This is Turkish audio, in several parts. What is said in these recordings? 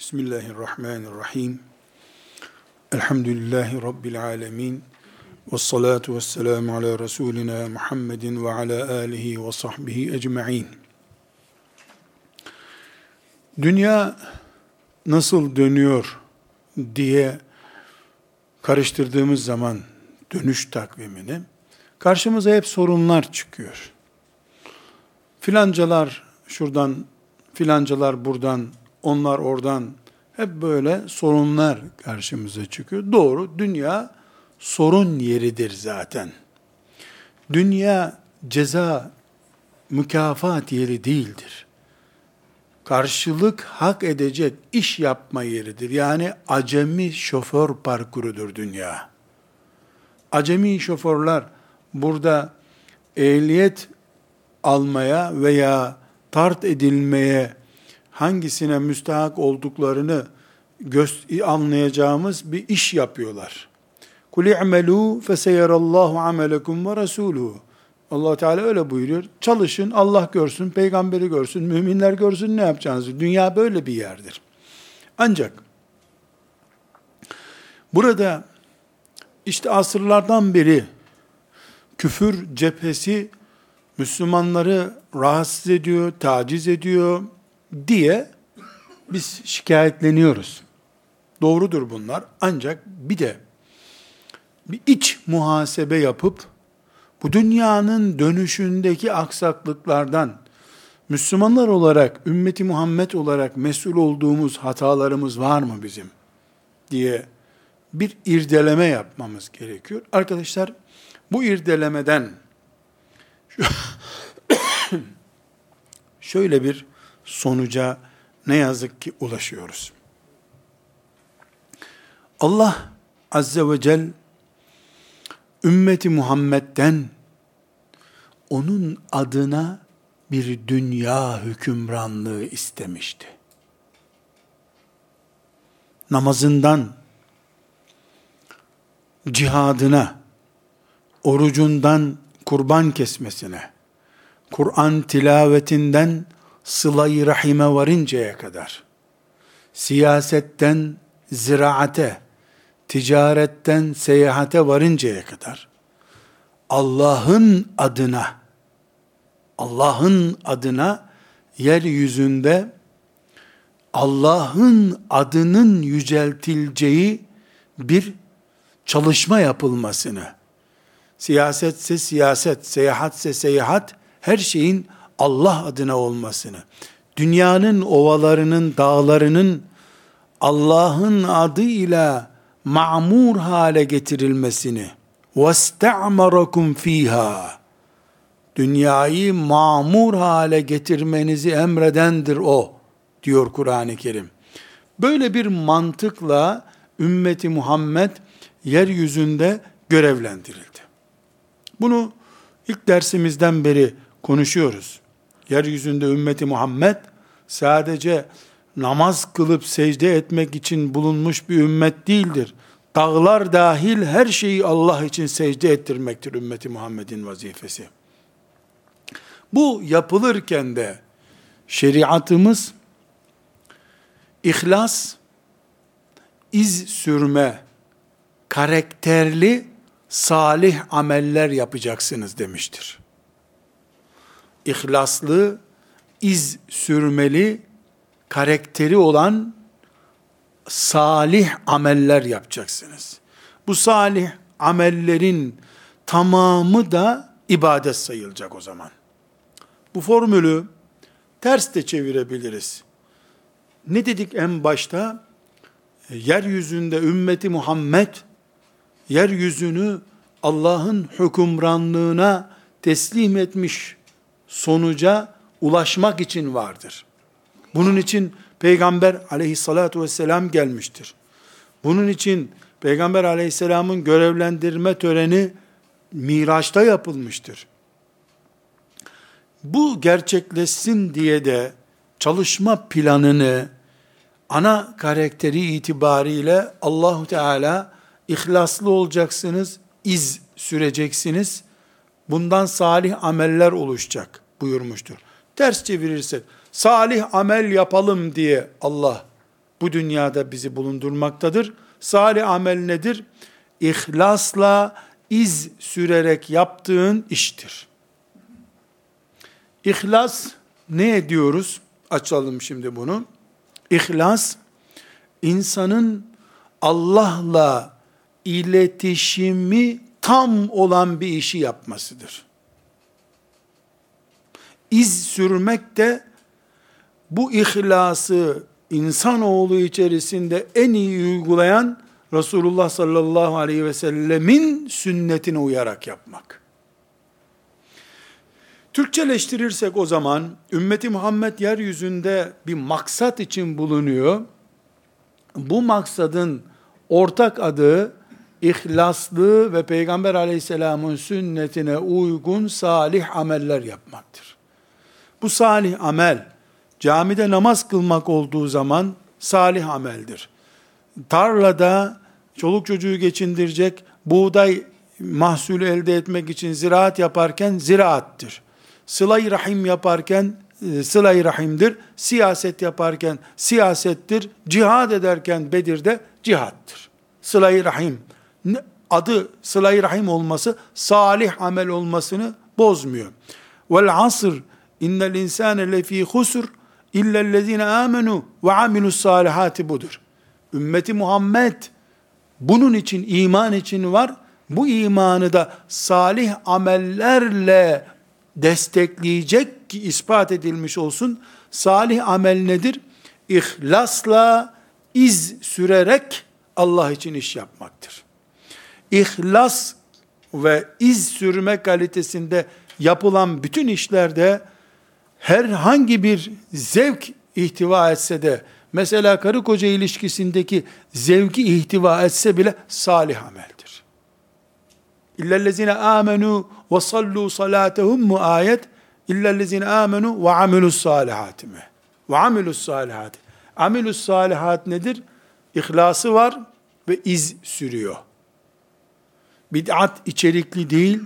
Bismillahirrahmanirrahim. Elhamdülillahi Rabbil alemin. Ve salatu ve selamu ala Resulina Muhammedin ve ala alihi ve sahbihi ecma'in. Dünya nasıl dönüyor diye karıştırdığımız zaman dönüş takvimini karşımıza hep sorunlar çıkıyor. Filancalar şuradan, filancalar buradan, onlar oradan hep böyle sorunlar karşımıza çıkıyor. Doğru, dünya sorun yeridir zaten. Dünya ceza, mükafat yeri değildir. Karşılık hak edecek iş yapma yeridir. Yani acemi şoför parkurudur dünya. Acemi şoförler burada ehliyet almaya veya tart edilmeye hangisine müstahak olduklarını anlayacağımız bir iş yapıyorlar. Kul i'melû feseyerallahu amelekum ve rasûlû. Allah Teala öyle buyuruyor. Çalışın, Allah görsün, peygamberi görsün, müminler görsün ne yapacağınızı. Dünya böyle bir yerdir. Ancak burada işte asırlardan beri küfür cephesi Müslümanları rahatsız ediyor, taciz ediyor diye biz şikayetleniyoruz. Doğrudur bunlar. Ancak bir de bir iç muhasebe yapıp bu dünyanın dönüşündeki aksaklıklardan Müslümanlar olarak, ümmeti Muhammed olarak mesul olduğumuz hatalarımız var mı bizim diye bir irdeleme yapmamız gerekiyor. Arkadaşlar bu irdelemeden şöyle bir sonuca ne yazık ki ulaşıyoruz. Allah Azze ve Celle ümmeti Muhammed'den onun adına bir dünya hükümranlığı istemişti. Namazından, cihadına, orucundan kurban kesmesine, Kur'an tilavetinden sılayı rahime varıncaya kadar, siyasetten ziraate, ticaretten seyahate varıncaya kadar, Allah'ın adına, Allah'ın adına yeryüzünde Allah'ın adının yüceltileceği bir çalışma yapılmasını, siyasetse siyaset, seyahatse seyahat, her şeyin Allah adına olmasını, dünyanın ovalarının, dağlarının Allah'ın adıyla ma'mur hale getirilmesini, وَاسْتَعْمَرَكُمْ fiha Dünyayı mamur hale getirmenizi emredendir o, diyor Kur'an-ı Kerim. Böyle bir mantıkla ümmeti Muhammed yeryüzünde görevlendirildi. Bunu ilk dersimizden beri konuşuyoruz. Yeryüzünde ümmeti Muhammed sadece namaz kılıp secde etmek için bulunmuş bir ümmet değildir. Dağlar dahil her şeyi Allah için secde ettirmektir ümmeti Muhammed'in vazifesi. Bu yapılırken de şeriatımız ihlas, iz sürme, karakterli salih ameller yapacaksınız demiştir. İhlaslı, iz sürmeli, karakteri olan salih ameller yapacaksınız. Bu salih amellerin tamamı da ibadet sayılacak o zaman. Bu formülü ters de çevirebiliriz. Ne dedik en başta? Yeryüzünde ümmeti Muhammed yeryüzünü Allah'ın hükümranlığına teslim etmiş sonuca ulaşmak için vardır. Bunun için Peygamber aleyhissalatu vesselam gelmiştir. Bunun için Peygamber aleyhisselamın görevlendirme töreni Miraç'ta yapılmıştır. Bu gerçekleşsin diye de çalışma planını ana karakteri itibariyle Allahu Teala ihlaslı olacaksınız, iz süreceksiniz. Bundan salih ameller oluşacak buyurmuştur. Ters çevirirsek salih amel yapalım diye Allah bu dünyada bizi bulundurmaktadır. Salih amel nedir? İhlasla iz sürerek yaptığın iştir. İhlas ne ediyoruz? Açalım şimdi bunu. İhlas, insanın Allah'la iletişimi tam olan bir işi yapmasıdır. İz sürmek de bu ihlası insanoğlu içerisinde en iyi uygulayan Resulullah sallallahu aleyhi ve sellemin sünnetine uyarak yapmak. Türkçeleştirirsek o zaman ümmeti Muhammed yeryüzünde bir maksat için bulunuyor. Bu maksadın ortak adı ihlaslı ve Peygamber aleyhisselamın sünnetine uygun salih ameller yapmaktır. Bu salih amel, camide namaz kılmak olduğu zaman salih ameldir. Tarlada çoluk çocuğu geçindirecek buğday mahsulü elde etmek için ziraat yaparken ziraattır. Sıla-i rahim yaparken e, sıla-i rahimdir. Siyaset yaparken siyasettir. Cihad ederken Bedir'de cihattır. Sıla-i rahim adı sıla-i rahim olması salih amel olmasını bozmuyor. Vel asr innel insane lefî husr illellezine amenu ve amilus salihati budur. Ümmeti Muhammed bunun için iman için var. Bu imanı da salih amellerle destekleyecek ki ispat edilmiş olsun. Salih amel nedir? İhlasla iz sürerek Allah için iş yapmaktır. İhlas ve iz sürme kalitesinde yapılan bütün işlerde herhangi bir zevk ihtiva etse de mesela karı koca ilişkisindeki zevki ihtiva etse bile salih ameldir. İllellezine amenu ve sallu salatehum mu ayet illellezine amenu ve amilus salihati mi? Ve amilus salihati. Amilus salihat nedir? İhlası var ve iz sürüyor. Bid'at içerikli değil,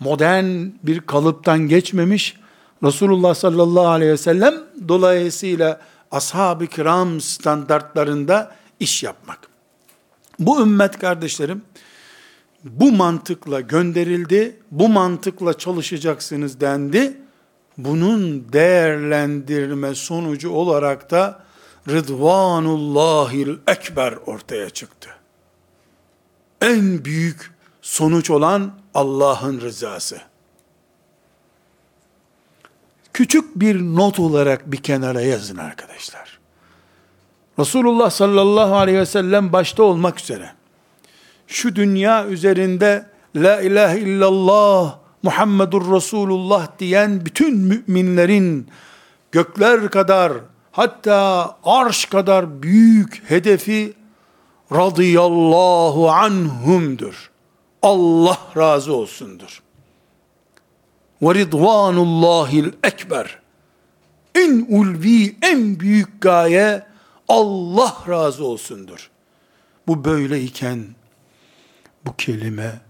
modern bir kalıptan geçmemiş, Resulullah sallallahu aleyhi ve sellem dolayısıyla ashab-ı kiram standartlarında iş yapmak. Bu ümmet kardeşlerim, bu mantıkla gönderildi, bu mantıkla çalışacaksınız dendi. Bunun değerlendirme sonucu olarak da Rıdvanullahil Ekber ortaya çıktı. En büyük sonuç olan Allah'ın rızası. Küçük bir not olarak bir kenara yazın arkadaşlar. Resulullah sallallahu aleyhi ve sellem başta olmak üzere şu dünya üzerinde la ilahe illallah Muhammedur Resulullah diyen bütün müminlerin gökler kadar hatta arş kadar büyük hedefi radıyallahu anhumdur. Allah razı olsundur. Ve ridvanullahil ekber. En ulvi, en büyük gaye Allah razı olsundur. Bu böyleyken bu kelime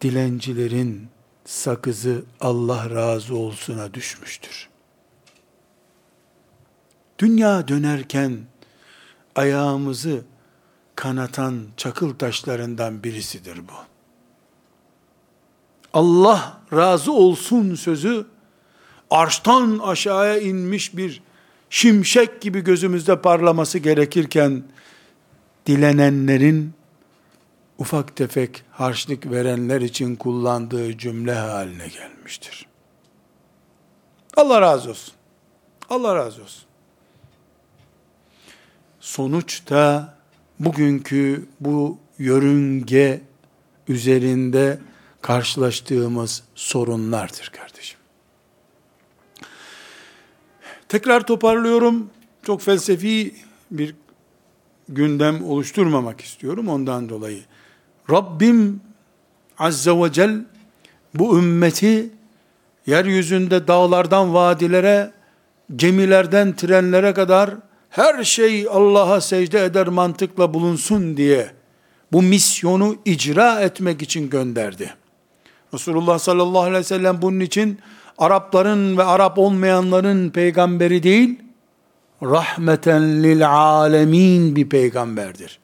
dilencilerin sakızı Allah razı olsuna düşmüştür. Dünya dönerken ayağımızı kanatan çakıl taşlarından birisidir bu. Allah razı olsun sözü arştan aşağıya inmiş bir şimşek gibi gözümüzde parlaması gerekirken dilenenlerin ufak tefek harçlık verenler için kullandığı cümle haline gelmiştir. Allah razı olsun. Allah razı olsun. Sonuçta bugünkü bu yörünge üzerinde karşılaştığımız sorunlardır kardeşim. Tekrar toparlıyorum. Çok felsefi bir gündem oluşturmamak istiyorum ondan dolayı. Rabbim Azze ve Celle bu ümmeti yeryüzünde dağlardan vadilere, gemilerden trenlere kadar her şey Allah'a secde eder mantıkla bulunsun diye bu misyonu icra etmek için gönderdi. Resulullah sallallahu aleyhi ve sellem bunun için Arapların ve Arap olmayanların peygamberi değil, rahmeten lil alemin bir peygamberdir.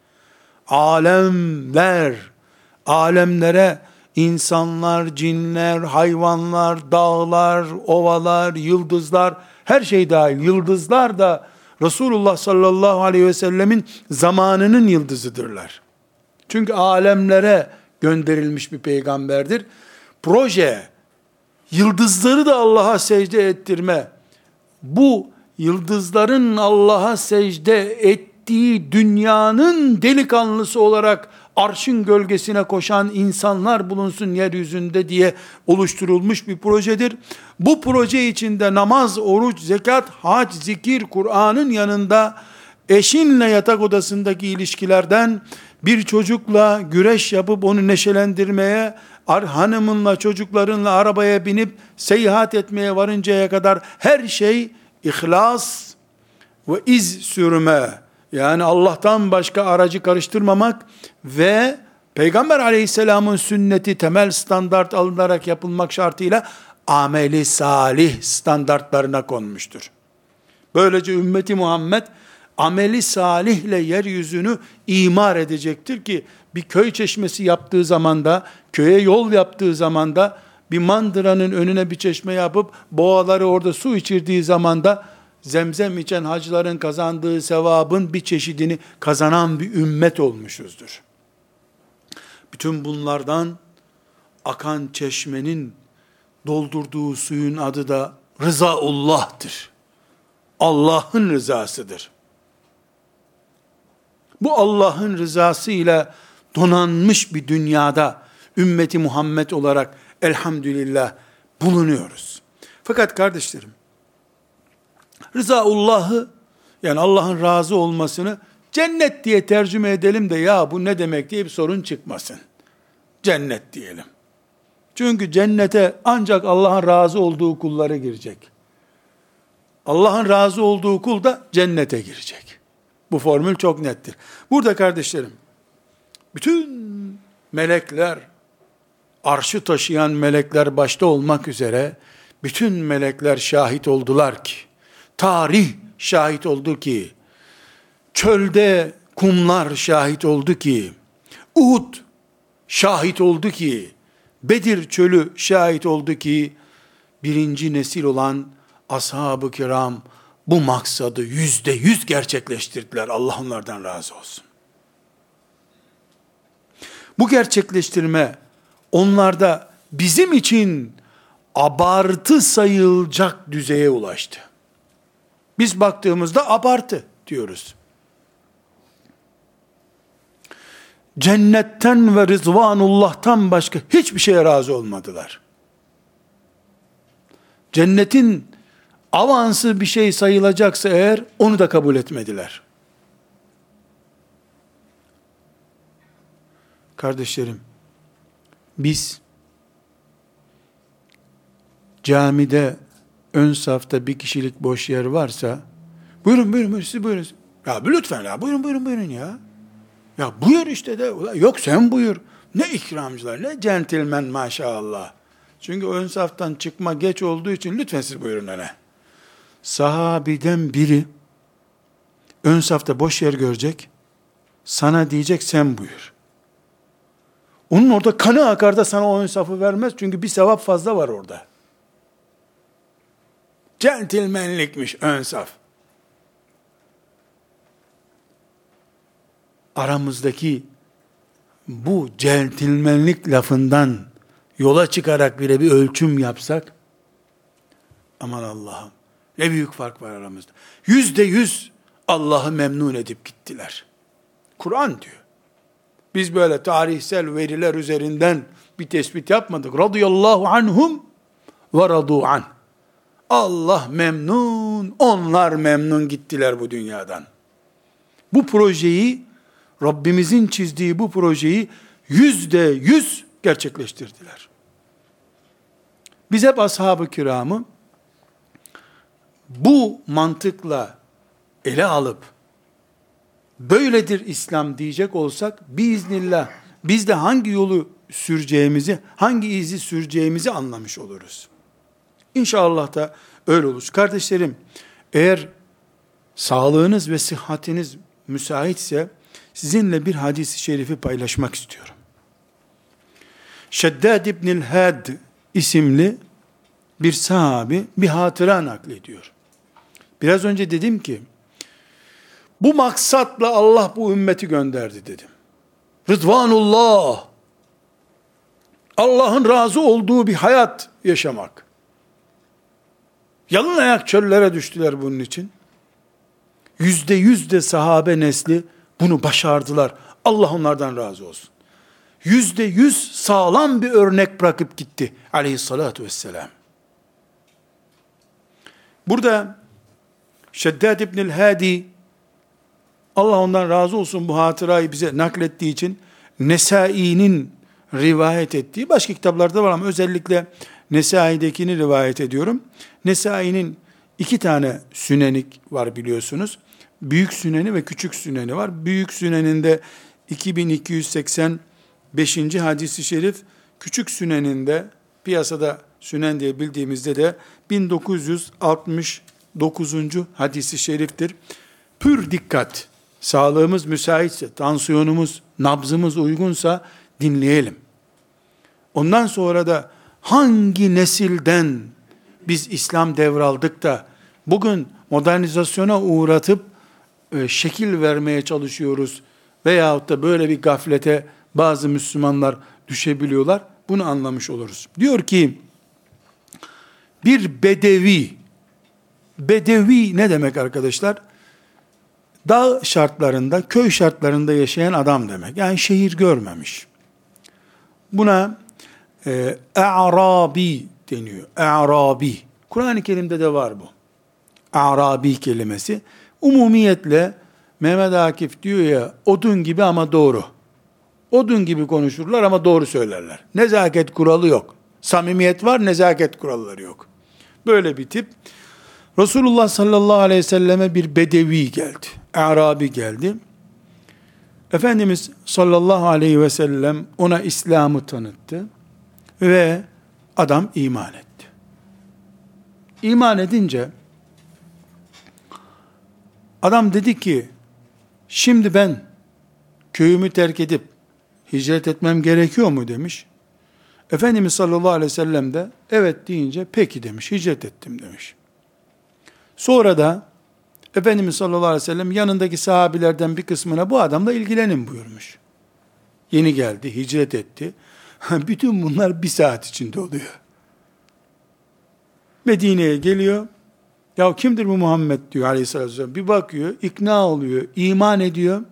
Alemler, alemlere insanlar, cinler, hayvanlar, dağlar, ovalar, yıldızlar, her şey dahil. Yıldızlar da Resulullah sallallahu aleyhi ve sellemin zamanının yıldızıdırlar. Çünkü alemlere gönderilmiş bir peygamberdir. Proje, yıldızları da Allah'a secde ettirme, bu yıldızların Allah'a secde ettiği dünyanın delikanlısı olarak arşın gölgesine koşan insanlar bulunsun yeryüzünde diye oluşturulmuş bir projedir. Bu proje içinde namaz, oruç, zekat, hac, zikir, Kur'an'ın yanında eşinle yatak odasındaki ilişkilerden bir çocukla güreş yapıp onu neşelendirmeye, hanımınla çocuklarınla arabaya binip seyahat etmeye varıncaya kadar her şey ihlas ve iz sürme yani Allah'tan başka aracı karıştırmamak ve Peygamber aleyhisselamın sünneti temel standart alınarak yapılmak şartıyla ameli salih standartlarına konmuştur. Böylece ümmeti Muhammed ameli salihle yeryüzünü imar edecektir ki bir köy çeşmesi yaptığı zamanda, köye yol yaptığı zamanda bir mandıranın önüne bir çeşme yapıp boğaları orada su içirdiği zamanda zemzem içen hacıların kazandığı sevabın bir çeşidini kazanan bir ümmet olmuşuzdur. Bütün bunlardan akan çeşmenin doldurduğu suyun adı da rızaullah'tır. Allah'ın rızasıdır. Bu Allah'ın rızası ile donanmış bir dünyada ümmeti Muhammed olarak elhamdülillah bulunuyoruz. Fakat kardeşlerim, Rızaullah'ı yani Allah'ın razı olmasını cennet diye tercüme edelim de ya bu ne demek diye bir sorun çıkmasın. Cennet diyelim. Çünkü cennete ancak Allah'ın razı olduğu kulları girecek. Allah'ın razı olduğu kul da cennete girecek. Bu formül çok nettir. Burada kardeşlerim, bütün melekler, arşı taşıyan melekler başta olmak üzere, bütün melekler şahit oldular ki, tarih şahit oldu ki, çölde kumlar şahit oldu ki, Uhud şahit oldu ki, Bedir çölü şahit oldu ki, birinci nesil olan ashab-ı kiram bu maksadı yüzde yüz gerçekleştirdiler. Allah onlardan razı olsun. Bu gerçekleştirme onlarda bizim için abartı sayılacak düzeye ulaştı. Biz baktığımızda abartı diyoruz. Cennetten ve rızvanullah'tan başka hiçbir şeye razı olmadılar. Cennetin avansı bir şey sayılacaksa eğer onu da kabul etmediler. Kardeşlerim, biz camide ön safta bir kişilik boş yer varsa, buyurun buyurun, buyurun siz buyurun. Ya lütfen ya buyurun buyurun buyurun ya. Ya buyur işte de, yok sen buyur. Ne ikramcılar, ne centilmen maşallah. Çünkü ön saftan çıkma geç olduğu için lütfen siz buyurun öne. Sahabiden biri ön safta boş yer görecek, sana diyecek sen buyur. Onun orada kanı akar da sana o ön safı vermez çünkü bir sevap fazla var orada. Centilmenlikmiş ön saf. Aramızdaki bu centilmenlik lafından yola çıkarak bile bir ölçüm yapsak, aman Allah'ım, ne büyük fark var aramızda. Yüzde yüz Allah'ı memnun edip gittiler. Kur'an diyor. Biz böyle tarihsel veriler üzerinden bir tespit yapmadık. Radıyallahu anhum ve radu an. Allah memnun, onlar memnun gittiler bu dünyadan. Bu projeyi, Rabbimizin çizdiği bu projeyi yüzde yüz gerçekleştirdiler. Biz hep ashab-ı kiramı bu mantıkla ele alıp böyledir İslam diyecek olsak biiznillah biz de hangi yolu süreceğimizi, hangi izi süreceğimizi anlamış oluruz. İnşallah da öyle olur. Kardeşlerim, eğer sağlığınız ve sıhhatiniz müsaitse sizinle bir hadisi şerifi paylaşmak istiyorum. Şeddad İbnül Had isimli bir sahabi bir hatıra naklediyor. Biraz önce dedim ki, bu maksatla Allah bu ümmeti gönderdi dedim. Rıdvanullah, Allah'ın razı olduğu bir hayat yaşamak. Yalın ayak çöllere düştüler bunun için. Yüzde yüz de sahabe nesli bunu başardılar. Allah onlardan razı olsun. Yüzde yüz sağlam bir örnek bırakıp gitti aleyhissalatu vesselam. Burada Şeddad İbnül Hadi Allah ondan razı olsun bu hatırayı bize naklettiği için Nesai'nin rivayet ettiği başka kitaplarda var ama özellikle Nesai'dekini rivayet ediyorum. Nesai'nin iki tane sünenik var biliyorsunuz. Büyük süneni ve küçük süneni var. Büyük süneninde 2285. hadisi şerif, küçük süneninde piyasada sünen diye bildiğimizde de 1969. hadisi şeriftir. Pür dikkat. Sağlığımız müsaitse, tansiyonumuz, nabzımız uygunsa dinleyelim. Ondan sonra da hangi nesilden biz İslam devraldık da bugün modernizasyona uğratıp e, şekil vermeye çalışıyoruz veyahut da böyle bir gaflete bazı Müslümanlar düşebiliyorlar. Bunu anlamış oluruz. Diyor ki bir bedevi bedevi ne demek arkadaşlar? Dağ şartlarında, köy şartlarında yaşayan adam demek. Yani şehir görmemiş. Buna e, Arabi deniyor. Arabi. Kur'an-ı Kerim'de de var bu. Arabi kelimesi. Umumiyetle Mehmet Akif diyor ya odun gibi ama doğru. Odun gibi konuşurlar ama doğru söylerler. Nezaket kuralı yok. Samimiyet var, nezaket kuralları yok. Böyle bir tip. Resulullah sallallahu aleyhi ve selleme bir bedevi geldi. Arabi geldi. Efendimiz sallallahu aleyhi ve sellem ona İslam'ı tanıttı ve adam iman etti. İman edince adam dedi ki şimdi ben köyümü terk edip hicret etmem gerekiyor mu demiş. Efendimiz sallallahu aleyhi ve sellem de evet deyince peki demiş hicret ettim demiş. Sonra da Efendimiz sallallahu aleyhi ve sellem yanındaki sahabilerden bir kısmına bu adamla ilgilenin buyurmuş. Yeni geldi, hicret etti. Bütün bunlar bir saat içinde oluyor. Medine'ye geliyor. Ya kimdir bu Muhammed diyor aleyhissalatü vesselam. Bir bakıyor, ikna oluyor, iman ediyor.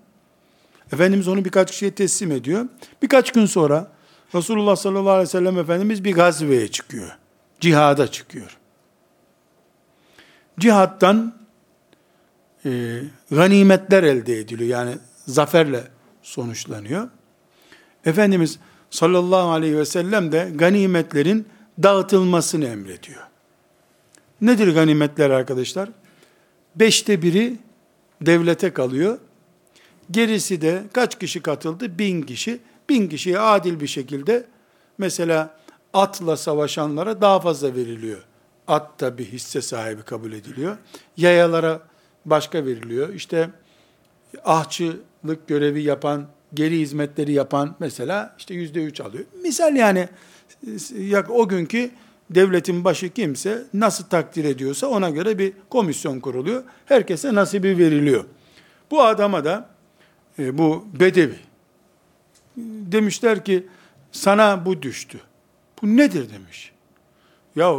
Efendimiz onu birkaç kişiye teslim ediyor. Birkaç gün sonra Resulullah sallallahu aleyhi ve sellem Efendimiz bir gazveye çıkıyor. Cihada çıkıyor. Cihattan e, ganimetler elde ediliyor. Yani zaferle sonuçlanıyor. Efendimiz sallallahu aleyhi ve sellem de ganimetlerin dağıtılmasını emrediyor. Nedir ganimetler arkadaşlar? Beşte biri devlete kalıyor. Gerisi de kaç kişi katıldı? Bin kişi. Bin kişiye adil bir şekilde mesela atla savaşanlara daha fazla veriliyor. At da bir hisse sahibi kabul ediliyor. Yayalara başka veriliyor. İşte ahçılık görevi yapan, geri hizmetleri yapan mesela işte yüzde üç alıyor. Misal yani o günkü devletin başı kimse nasıl takdir ediyorsa ona göre bir komisyon kuruluyor. Herkese nasibi veriliyor. Bu adama da e, bu bedevi demişler ki sana bu düştü. Bu nedir demiş. Ya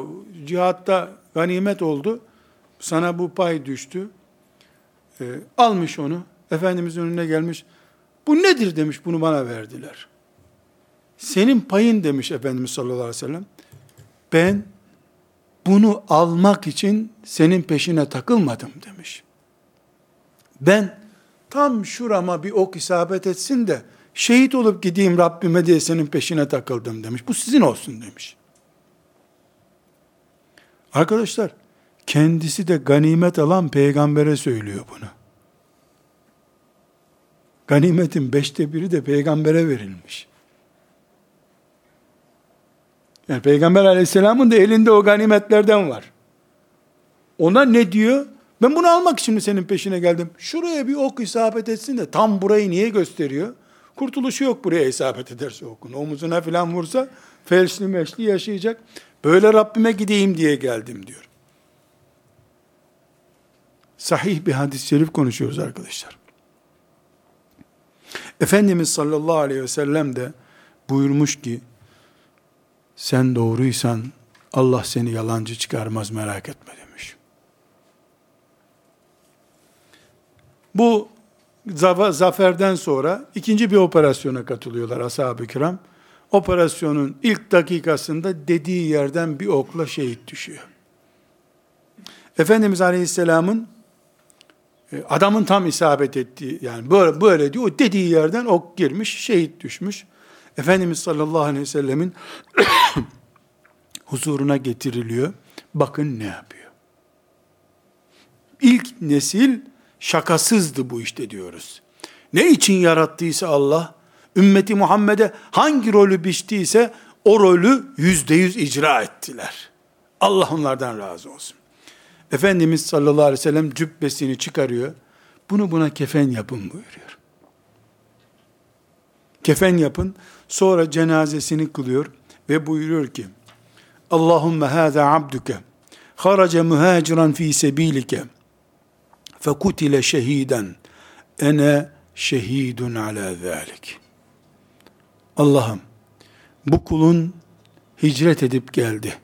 cihatta ganimet oldu. Sana bu pay düştü. E, almış onu. Efendimizin önüne gelmiş. Bu nedir demiş bunu bana verdiler. Senin payın demiş Efendimiz sallallahu aleyhi ve sellem. Ben bunu almak için senin peşine takılmadım demiş. Ben tam şurama bir ok isabet etsin de şehit olup gideyim Rabbime diye senin peşine takıldım demiş. Bu sizin olsun demiş. Arkadaşlar kendisi de ganimet alan peygambere söylüyor bunu. Ganimetin beşte biri de peygambere verilmiş. Yani Peygamber aleyhisselamın da elinde o ganimetlerden var. Ona ne diyor? Ben bunu almak için mi senin peşine geldim? Şuraya bir ok isabet etsin de tam burayı niye gösteriyor? Kurtuluşu yok buraya isabet ederse okun. Omuzuna falan vursa felçli meşli yaşayacak. Böyle Rabbime gideyim diye geldim diyor. Sahih bir hadis-i şerif konuşuyoruz arkadaşlar. Efendimiz sallallahu aleyhi ve sellem de buyurmuş ki sen doğruysan Allah seni yalancı çıkarmaz merak etme demiş. Bu zaferden sonra ikinci bir operasyona katılıyorlar ashab-ı kiram. Operasyonun ilk dakikasında dediği yerden bir okla şehit düşüyor. Efendimiz Aleyhisselam'ın e, adamın tam isabet ettiği yani böyle böyle diyor o dediği yerden ok girmiş şehit düşmüş. Efendimiz sallallahu aleyhi ve sellemin huzuruna getiriliyor. Bakın ne yapıyor. İlk nesil şakasızdı bu işte diyoruz. Ne için yarattıysa Allah, ümmeti Muhammed'e hangi rolü biçtiyse o rolü yüzde yüz icra ettiler. Allah onlardan razı olsun. Efendimiz sallallahu aleyhi ve sellem cübbesini çıkarıyor. Bunu buna kefen yapın buyuruyor. Kefen yapın. Sonra cenazesini kılıyor ve buyuruyor ki Allahümme hâzâ abduke haraca muhaciran fi sebilike fekutile şehiden ene şehidun ala zâlik. Allah'ım bu kulun hicret edip geldi.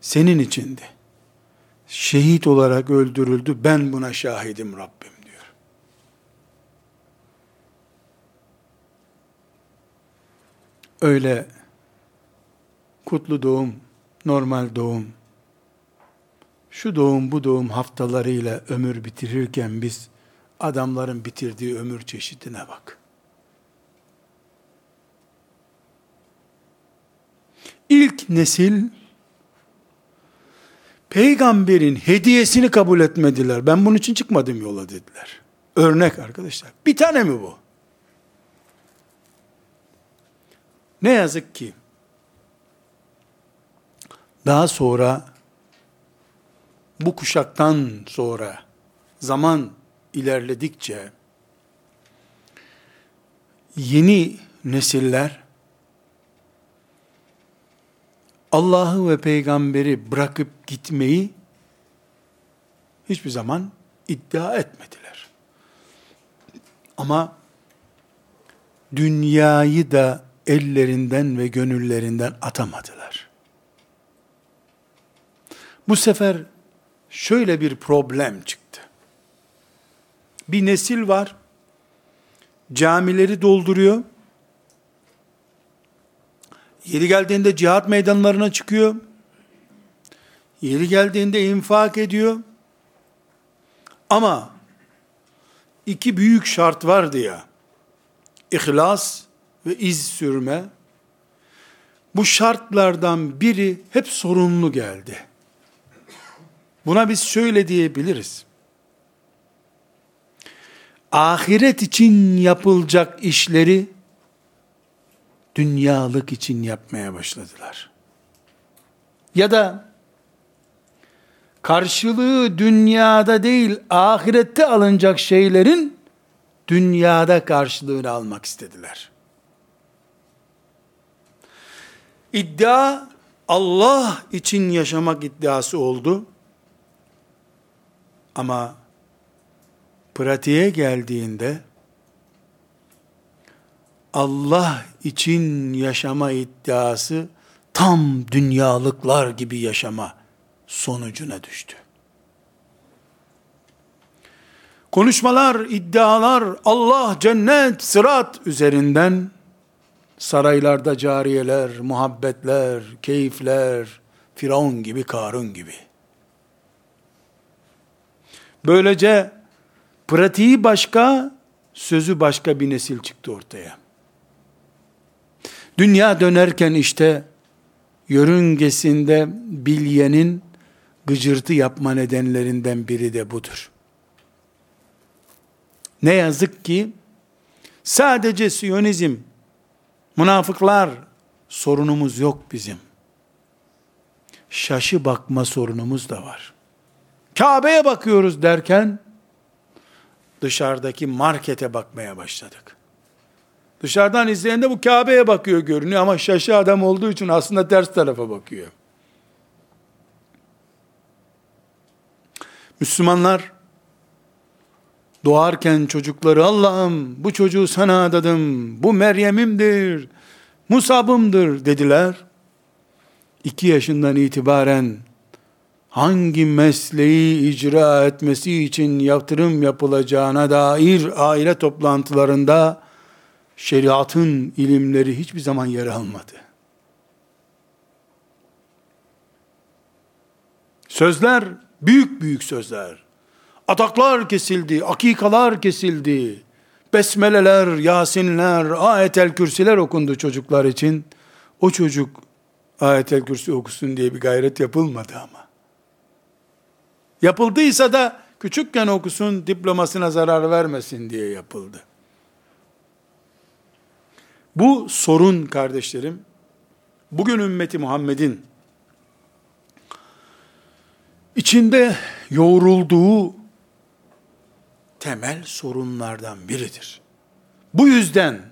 Senin içindi. Şehit olarak öldürüldü. Ben buna şahidim Rabbim diyor. Öyle kutlu doğum, normal doğum, şu doğum bu doğum haftalarıyla ömür bitirirken biz adamların bitirdiği ömür çeşidine bak. İlk nesil peygamberin hediyesini kabul etmediler. Ben bunun için çıkmadım yola dediler. Örnek arkadaşlar. Bir tane mi bu? Ne yazık ki daha sonra bu kuşaktan sonra zaman ilerledikçe yeni nesiller Allah'ı ve peygamberi bırakıp gitmeyi hiçbir zaman iddia etmediler. Ama dünyayı da ellerinden ve gönüllerinden atamadılar. Bu sefer şöyle bir problem çıktı. Bir nesil var, camileri dolduruyor, yeri geldiğinde cihat meydanlarına çıkıyor, yeri geldiğinde infak ediyor, ama iki büyük şart vardı ya, ihlas ve iz sürme, bu şartlardan biri hep sorunlu geldi. Buna biz şöyle diyebiliriz. Ahiret için yapılacak işleri dünyalık için yapmaya başladılar. Ya da karşılığı dünyada değil ahirette alınacak şeylerin dünyada karşılığını almak istediler. İddia Allah için yaşamak iddiası oldu. Ama pratiğe geldiğinde Allah için yaşama iddiası tam dünyalıklar gibi yaşama sonucuna düştü. Konuşmalar, iddialar, Allah, cennet, sırat üzerinden saraylarda cariyeler, muhabbetler, keyifler, Firavun gibi, Karun gibi. Böylece pratiği başka, sözü başka bir nesil çıktı ortaya. Dünya dönerken işte yörüngesinde bilyenin gıcırtı yapma nedenlerinden biri de budur. Ne yazık ki sadece Siyonizm, münafıklar sorunumuz yok bizim. Şaşı bakma sorunumuz da var Kabe'ye bakıyoruz derken dışarıdaki markete bakmaya başladık. Dışarıdan izleyen de bu Kabe'ye bakıyor görünüyor ama şaşı adam olduğu için aslında ters tarafa bakıyor. Müslümanlar doğarken çocukları Allah'ım bu çocuğu sana adadım, bu Meryem'imdir, Musab'ımdır dediler. İki yaşından itibaren hangi mesleği icra etmesi için yatırım yapılacağına dair aile toplantılarında şeriatın ilimleri hiçbir zaman yer almadı. Sözler, büyük büyük sözler. Ataklar kesildi, akikalar kesildi. Besmeleler, Yasinler, ayetel kürsiler okundu çocuklar için. O çocuk ayetel kürsi okusun diye bir gayret yapılmadı ama. Yapıldıysa da küçükken okusun, diplomasına zarar vermesin diye yapıldı. Bu sorun kardeşlerim, bugün ümmeti Muhammed'in içinde yoğrulduğu temel sorunlardan biridir. Bu yüzden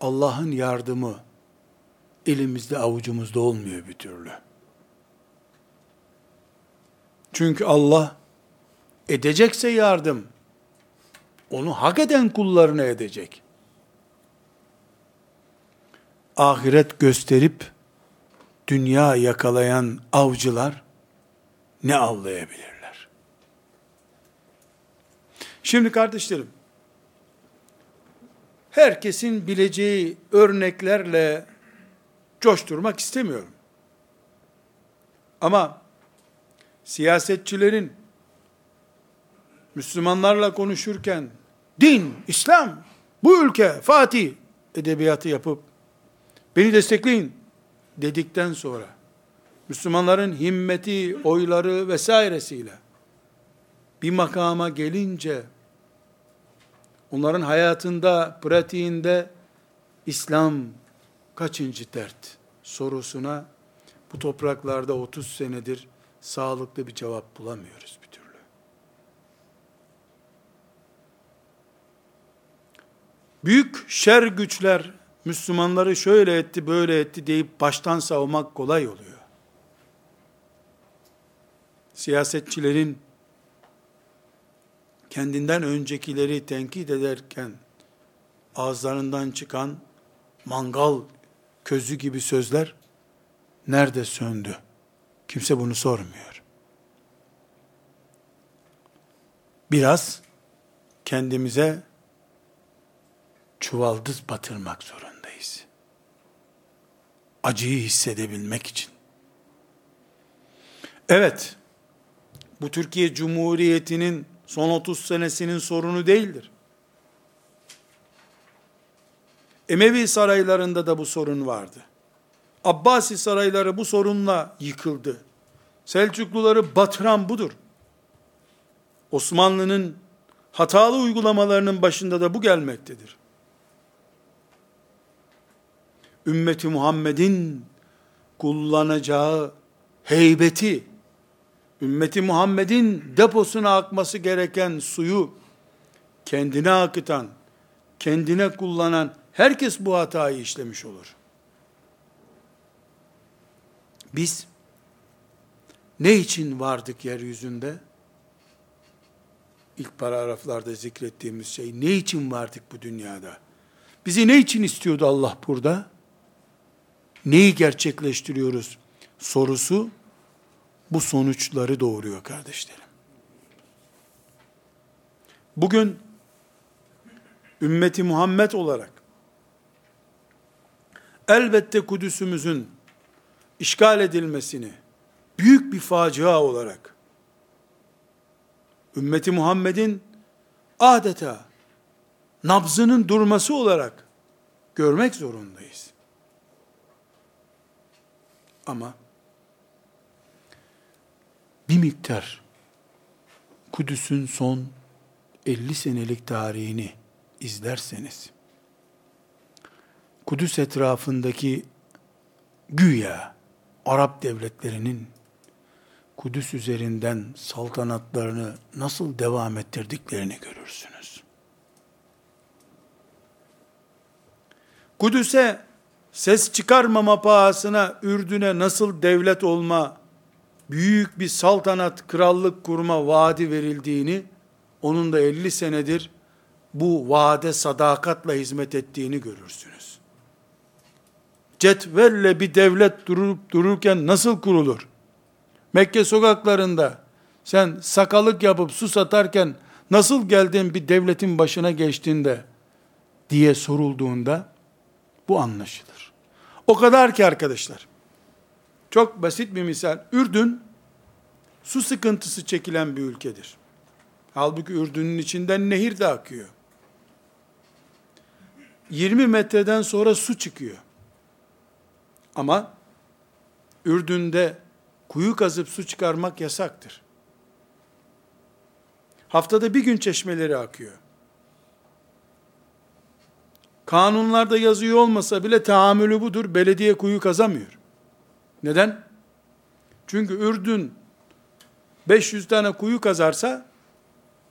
Allah'ın yardımı elimizde avucumuzda olmuyor bir türlü. Çünkü Allah edecekse yardım onu hak eden kullarına edecek. Ahiret gösterip dünya yakalayan avcılar ne avlayabilirler? Şimdi kardeşlerim, herkesin bileceği örneklerle coşturmak istemiyorum. Ama siyasetçilerin Müslümanlarla konuşurken din, İslam, bu ülke, Fatih edebiyatı yapıp beni destekleyin dedikten sonra Müslümanların himmeti, oyları vesairesiyle bir makama gelince onların hayatında, pratiğinde İslam kaçıncı dert sorusuna bu topraklarda 30 senedir sağlıklı bir cevap bulamıyoruz bir türlü. Büyük şer güçler Müslümanları şöyle etti, böyle etti deyip baştan savmak kolay oluyor. Siyasetçilerin kendinden öncekileri tenkit ederken ağızlarından çıkan mangal közü gibi sözler nerede söndü? Kimse bunu sormuyor. Biraz kendimize çuvaldız batırmak zorundayız. Acıyı hissedebilmek için. Evet, bu Türkiye Cumhuriyeti'nin son 30 senesinin sorunu değildir. Emevi saraylarında da bu sorun vardı. Abbasi sarayları bu sorunla yıkıldı. Selçukluları batıran budur. Osmanlı'nın hatalı uygulamalarının başında da bu gelmektedir. Ümmeti Muhammed'in kullanacağı heybeti, ümmeti Muhammed'in deposuna akması gereken suyu kendine akıtan, kendine kullanan herkes bu hatayı işlemiş olur. Biz ne için vardık yeryüzünde? İlk paragraflarda zikrettiğimiz şey, ne için vardık bu dünyada? Bizi ne için istiyordu Allah burada? Neyi gerçekleştiriyoruz? Sorusu, bu sonuçları doğuruyor kardeşlerim. Bugün, ümmeti Muhammed olarak, elbette Kudüs'ümüzün işgal edilmesini büyük bir facia olarak ümmeti Muhammed'in adeta nabzının durması olarak görmek zorundayız. Ama bir miktar Kudüs'ün son 50 senelik tarihini izlerseniz Kudüs etrafındaki güya Arap devletlerinin Kudüs üzerinden saltanatlarını nasıl devam ettirdiklerini görürsünüz. Kudüs'e ses çıkarmama pahasına Ürdün'e nasıl devlet olma, büyük bir saltanat, krallık kurma vaadi verildiğini, onun da 50 senedir bu vaade sadakatla hizmet ettiğini görürsünüz. Cetvelle bir devlet durup dururken nasıl kurulur? Mekke sokaklarında sen sakalık yapıp su satarken nasıl geldin bir devletin başına geçtiğinde diye sorulduğunda bu anlaşılır. O kadar ki arkadaşlar. Çok basit bir misal. Ürdün su sıkıntısı çekilen bir ülkedir. Halbuki Ürdün'ün içinden nehir de akıyor. 20 metreden sonra su çıkıyor. Ama Ürdün'de kuyu kazıp su çıkarmak yasaktır. Haftada bir gün çeşmeleri akıyor. Kanunlarda yazıyor olmasa bile tahammülü budur. Belediye kuyu kazamıyor. Neden? Çünkü Ürdün 500 tane kuyu kazarsa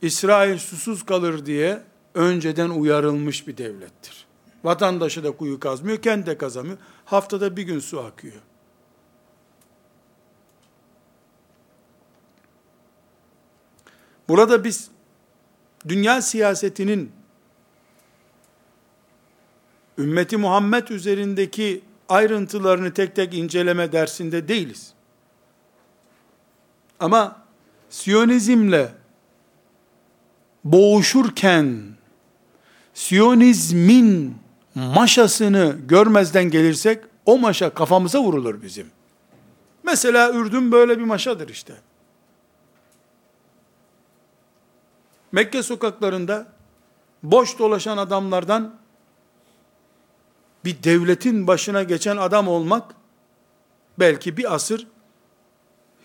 İsrail susuz kalır diye önceden uyarılmış bir devlettir. Vatandaşı da kuyu kazmıyor, kendi de kazamıyor. Haftada bir gün su akıyor. Burada biz dünya siyasetinin ümmeti Muhammed üzerindeki ayrıntılarını tek tek inceleme dersinde değiliz. Ama Siyonizmle boğuşurken Siyonizmin maşasını görmezden gelirsek o maşa kafamıza vurulur bizim. Mesela Ürdün böyle bir maşadır işte. Mekke sokaklarında boş dolaşan adamlardan bir devletin başına geçen adam olmak belki bir asır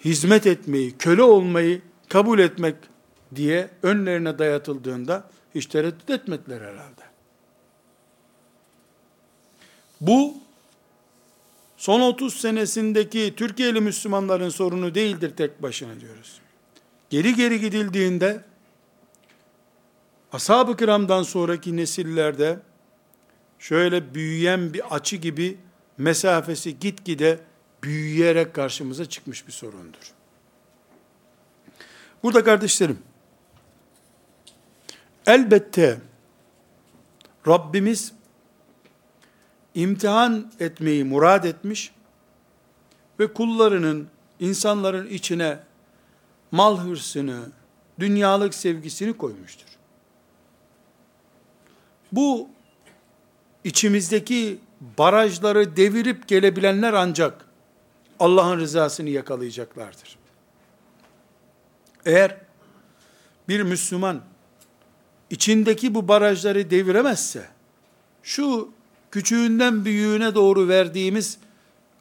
hizmet etmeyi, köle olmayı kabul etmek diye önlerine dayatıldığında hiç tereddüt etmediler herhalde. Bu son 30 senesindeki Türkiye'li Müslümanların sorunu değildir tek başına diyoruz. Geri geri gidildiğinde ashab-ı kiramdan sonraki nesillerde şöyle büyüyen bir açı gibi mesafesi gitgide büyüyerek karşımıza çıkmış bir sorundur. Burada kardeşlerim, elbette Rabbimiz imtihan etmeyi murad etmiş ve kullarının, insanların içine mal hırsını, dünyalık sevgisini koymuştur. Bu içimizdeki barajları devirip gelebilenler ancak Allah'ın rızasını yakalayacaklardır. Eğer bir Müslüman içindeki bu barajları deviremezse, şu küçüğünden büyüğüne doğru verdiğimiz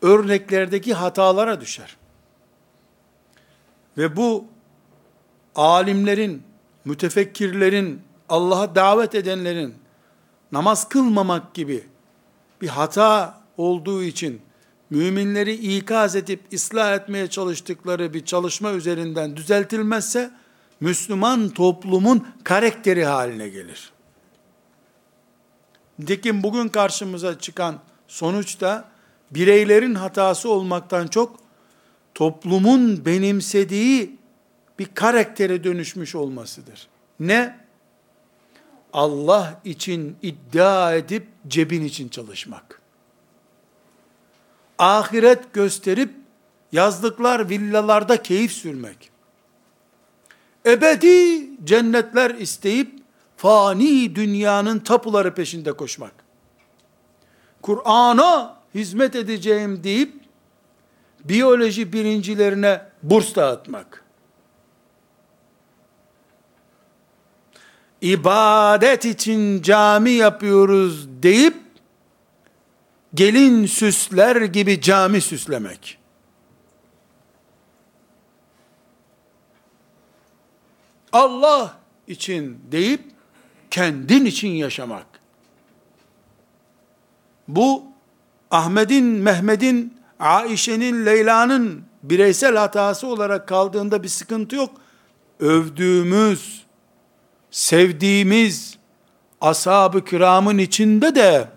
örneklerdeki hatalara düşer. Ve bu alimlerin, mütefekkirlerin, Allah'a davet edenlerin namaz kılmamak gibi bir hata olduğu için müminleri ikaz edip ıslah etmeye çalıştıkları bir çalışma üzerinden düzeltilmezse Müslüman toplumun karakteri haline gelir. Nitekim bugün karşımıza çıkan sonuçta bireylerin hatası olmaktan çok toplumun benimsediği bir karaktere dönüşmüş olmasıdır. Ne? Allah için iddia edip cebin için çalışmak. Ahiret gösterip yazlıklar, villalarda keyif sürmek. Ebedi cennetler isteyip fani dünyanın tapuları peşinde koşmak. Kur'an'a hizmet edeceğim deyip biyoloji birincilerine burs dağıtmak. İbadet için cami yapıyoruz deyip gelin süsler gibi cami süslemek. Allah için deyip kendin için yaşamak. Bu Ahmet'in, Mehmet'in, Aişe'nin, Leyla'nın bireysel hatası olarak kaldığında bir sıkıntı yok. Övdüğümüz, sevdiğimiz ashab-ı kiramın içinde de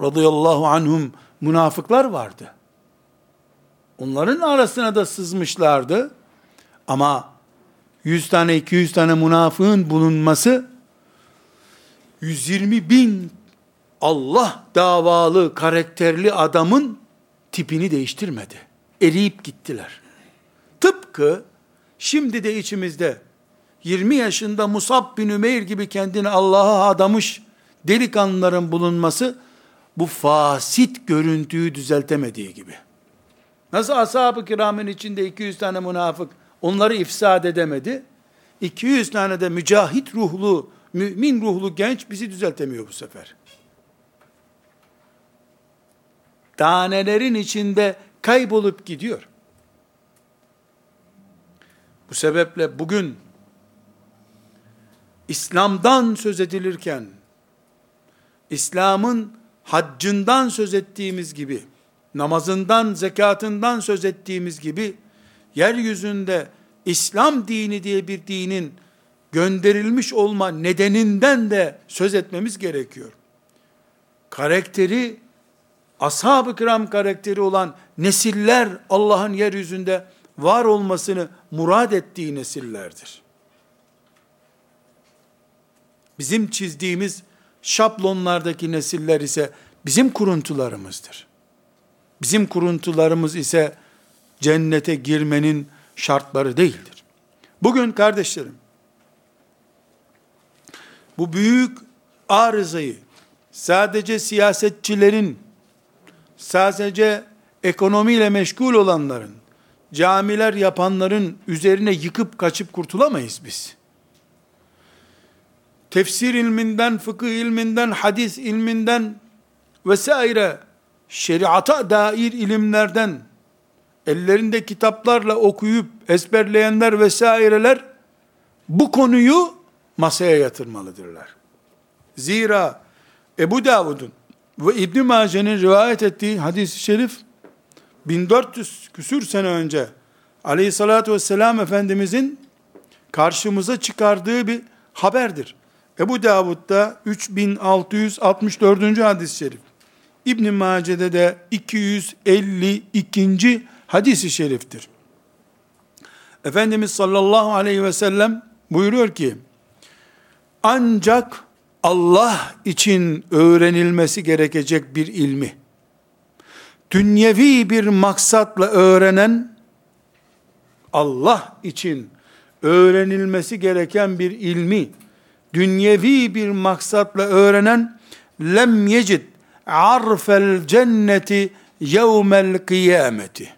radıyallahu anhum münafıklar vardı. Onların arasına da sızmışlardı. Ama 100 tane 200 tane münafığın bulunması 120 bin Allah davalı karakterli adamın tipini değiştirmedi. Eriyip gittiler. Tıpkı şimdi de içimizde 20 yaşında Musab bin Ümeyr gibi kendini Allah'a adamış delikanlıların bulunması bu fasit görüntüyü düzeltemediği gibi. Nasıl ashab-ı kiramın içinde 200 tane münafık onları ifsad edemedi. 200 tane de mücahit ruhlu, mümin ruhlu genç bizi düzeltemiyor bu sefer. Tanelerin içinde kaybolup gidiyor. Bu sebeple bugün İslam'dan söz edilirken, İslam'ın haccından söz ettiğimiz gibi, namazından, zekatından söz ettiğimiz gibi, yeryüzünde İslam dini diye bir dinin gönderilmiş olma nedeninden de söz etmemiz gerekiyor. Karakteri, ashab-ı kiram karakteri olan nesiller Allah'ın yeryüzünde var olmasını murad ettiği nesillerdir. Bizim çizdiğimiz şablonlardaki nesiller ise bizim kuruntularımızdır. Bizim kuruntularımız ise cennete girmenin şartları değildir. Bugün kardeşlerim, bu büyük arızayı sadece siyasetçilerin, sadece ekonomiyle meşgul olanların, camiler yapanların üzerine yıkıp kaçıp kurtulamayız biz. Tefsir ilminden, fıkıh ilminden, hadis ilminden vesaire şeriata dair ilimlerden ellerinde kitaplarla okuyup ezberleyenler vesaireler bu konuyu masaya yatırmalıdırlar. Zira Ebu Davud'un ve İbn Mace'nin rivayet ettiği hadis-i şerif 1400 küsür sene önce aleyhissalatü vesselam Efendimizin karşımıza çıkardığı bir haberdir. Ebu Davud'da 3664. hadis-i şerif. İbn Mace'de de 252. hadis-i şeriftir. Efendimiz sallallahu aleyhi ve sellem buyuruyor ki, ancak Allah için öğrenilmesi gerekecek bir ilmi, dünyevi bir maksatla öğrenen, Allah için öğrenilmesi gereken bir ilmi, dünyevi bir maksatla öğrenen, lem yecid arfel cenneti yevmel kıyameti.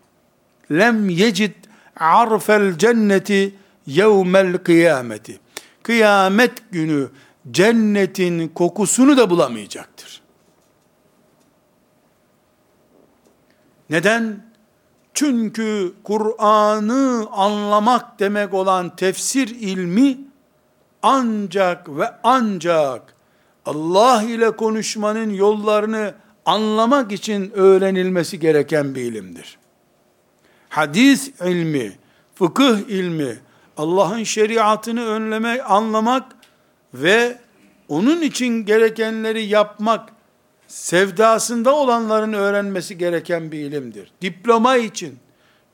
Lem yecid arfel cenneti yevmel kıyameti. Kıyamet günü cennetin kokusunu da bulamayacaktır. Neden? Çünkü Kur'an'ı anlamak demek olan tefsir ilmi ancak ve ancak Allah ile konuşmanın yollarını anlamak için öğrenilmesi gereken bir ilimdir. Hadis ilmi, fıkıh ilmi, Allah'ın şeriatını önlemek, anlamak ve onun için gerekenleri yapmak sevdasında olanların öğrenmesi gereken bir ilimdir. Diploma için,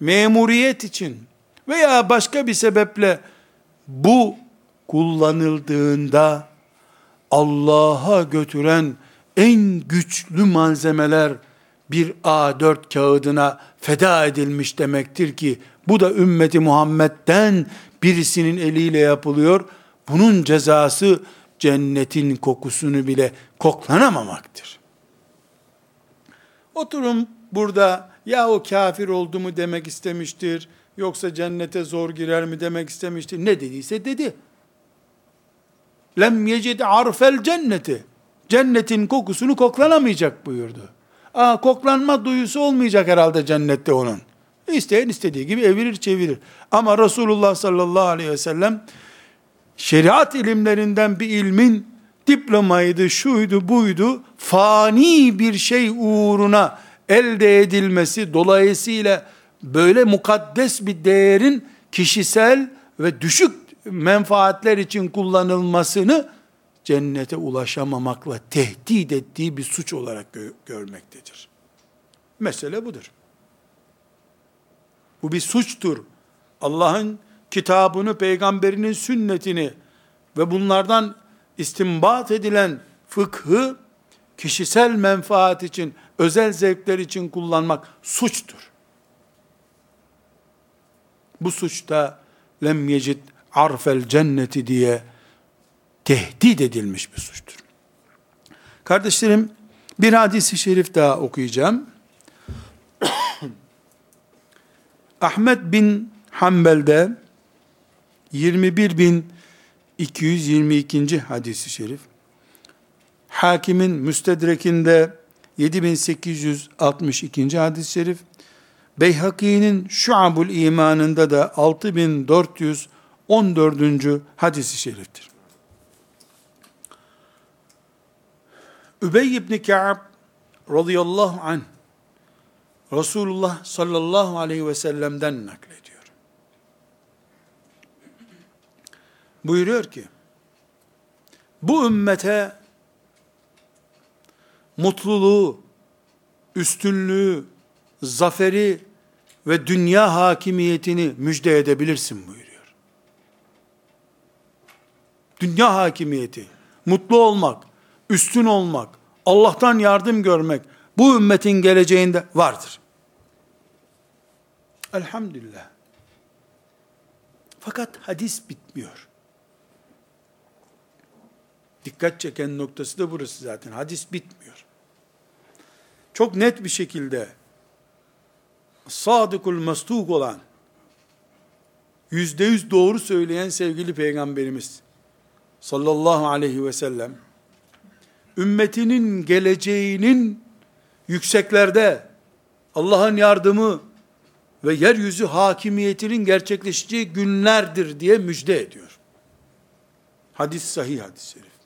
memuriyet için veya başka bir sebeple bu kullanıldığında Allah'a götüren en güçlü malzemeler bir A4 kağıdına feda edilmiş demektir ki bu da ümmeti Muhammed'den birisinin eliyle yapılıyor. Bunun cezası cennetin kokusunu bile koklanamamaktır. Oturum burada ya o kafir oldu mu demek istemiştir, yoksa cennete zor girer mi demek istemiştir. Ne dediyse dedi. Lem yecid arfel cenneti. Cennetin kokusunu koklanamayacak buyurdu. Aa, koklanma duyusu olmayacak herhalde cennette onun. İsteyen istediği gibi evirir çevirir. Ama Resulullah sallallahu aleyhi ve sellem şeriat ilimlerinden bir ilmin diplomaydı, şuydu, buydu, fani bir şey uğruna elde edilmesi dolayısıyla böyle mukaddes bir değerin kişisel ve düşük menfaatler için kullanılmasını cennete ulaşamamakla tehdit ettiği bir suç olarak gö- görmektedir. Mesele budur. Bu bir suçtur. Allah'ın kitabını, peygamberinin sünnetini ve bunlardan istimbat edilen fıkhı kişisel menfaat için, özel zevkler için kullanmak suçtur. Bu suçta lem yecid arfel cenneti diye tehdit edilmiş bir suçtur. Kardeşlerim, bir hadisi şerif daha okuyacağım. Ahmet bin Hanbel'de 21.222. hadisi şerif. Hakimin müstedrekinde 7862. hadis-i şerif. Beyhaki'nin Şuabul imanında da 6414. hadisi şeriftir. Übey ibn Ka'b radıyallahu anh Resulullah sallallahu aleyhi ve sellem'den naklediyor. Buyuruyor ki, bu ümmete mutluluğu, üstünlüğü, zaferi ve dünya hakimiyetini müjde edebilirsin buyuruyor. Dünya hakimiyeti, mutlu olmak, üstün olmak, Allah'tan yardım görmek, bu ümmetin geleceğinde vardır. Elhamdülillah. Fakat hadis bitmiyor. Dikkat çeken noktası da burası zaten. Hadis bitmiyor. Çok net bir şekilde sadıkul mastuk olan, yüzde yüz doğru söyleyen sevgili peygamberimiz sallallahu aleyhi ve sellem, ümmetinin geleceğinin yükseklerde Allah'ın yardımı ve yeryüzü hakimiyetinin gerçekleşeceği günlerdir diye müjde ediyor. Hadis sahih hadis-i şerif.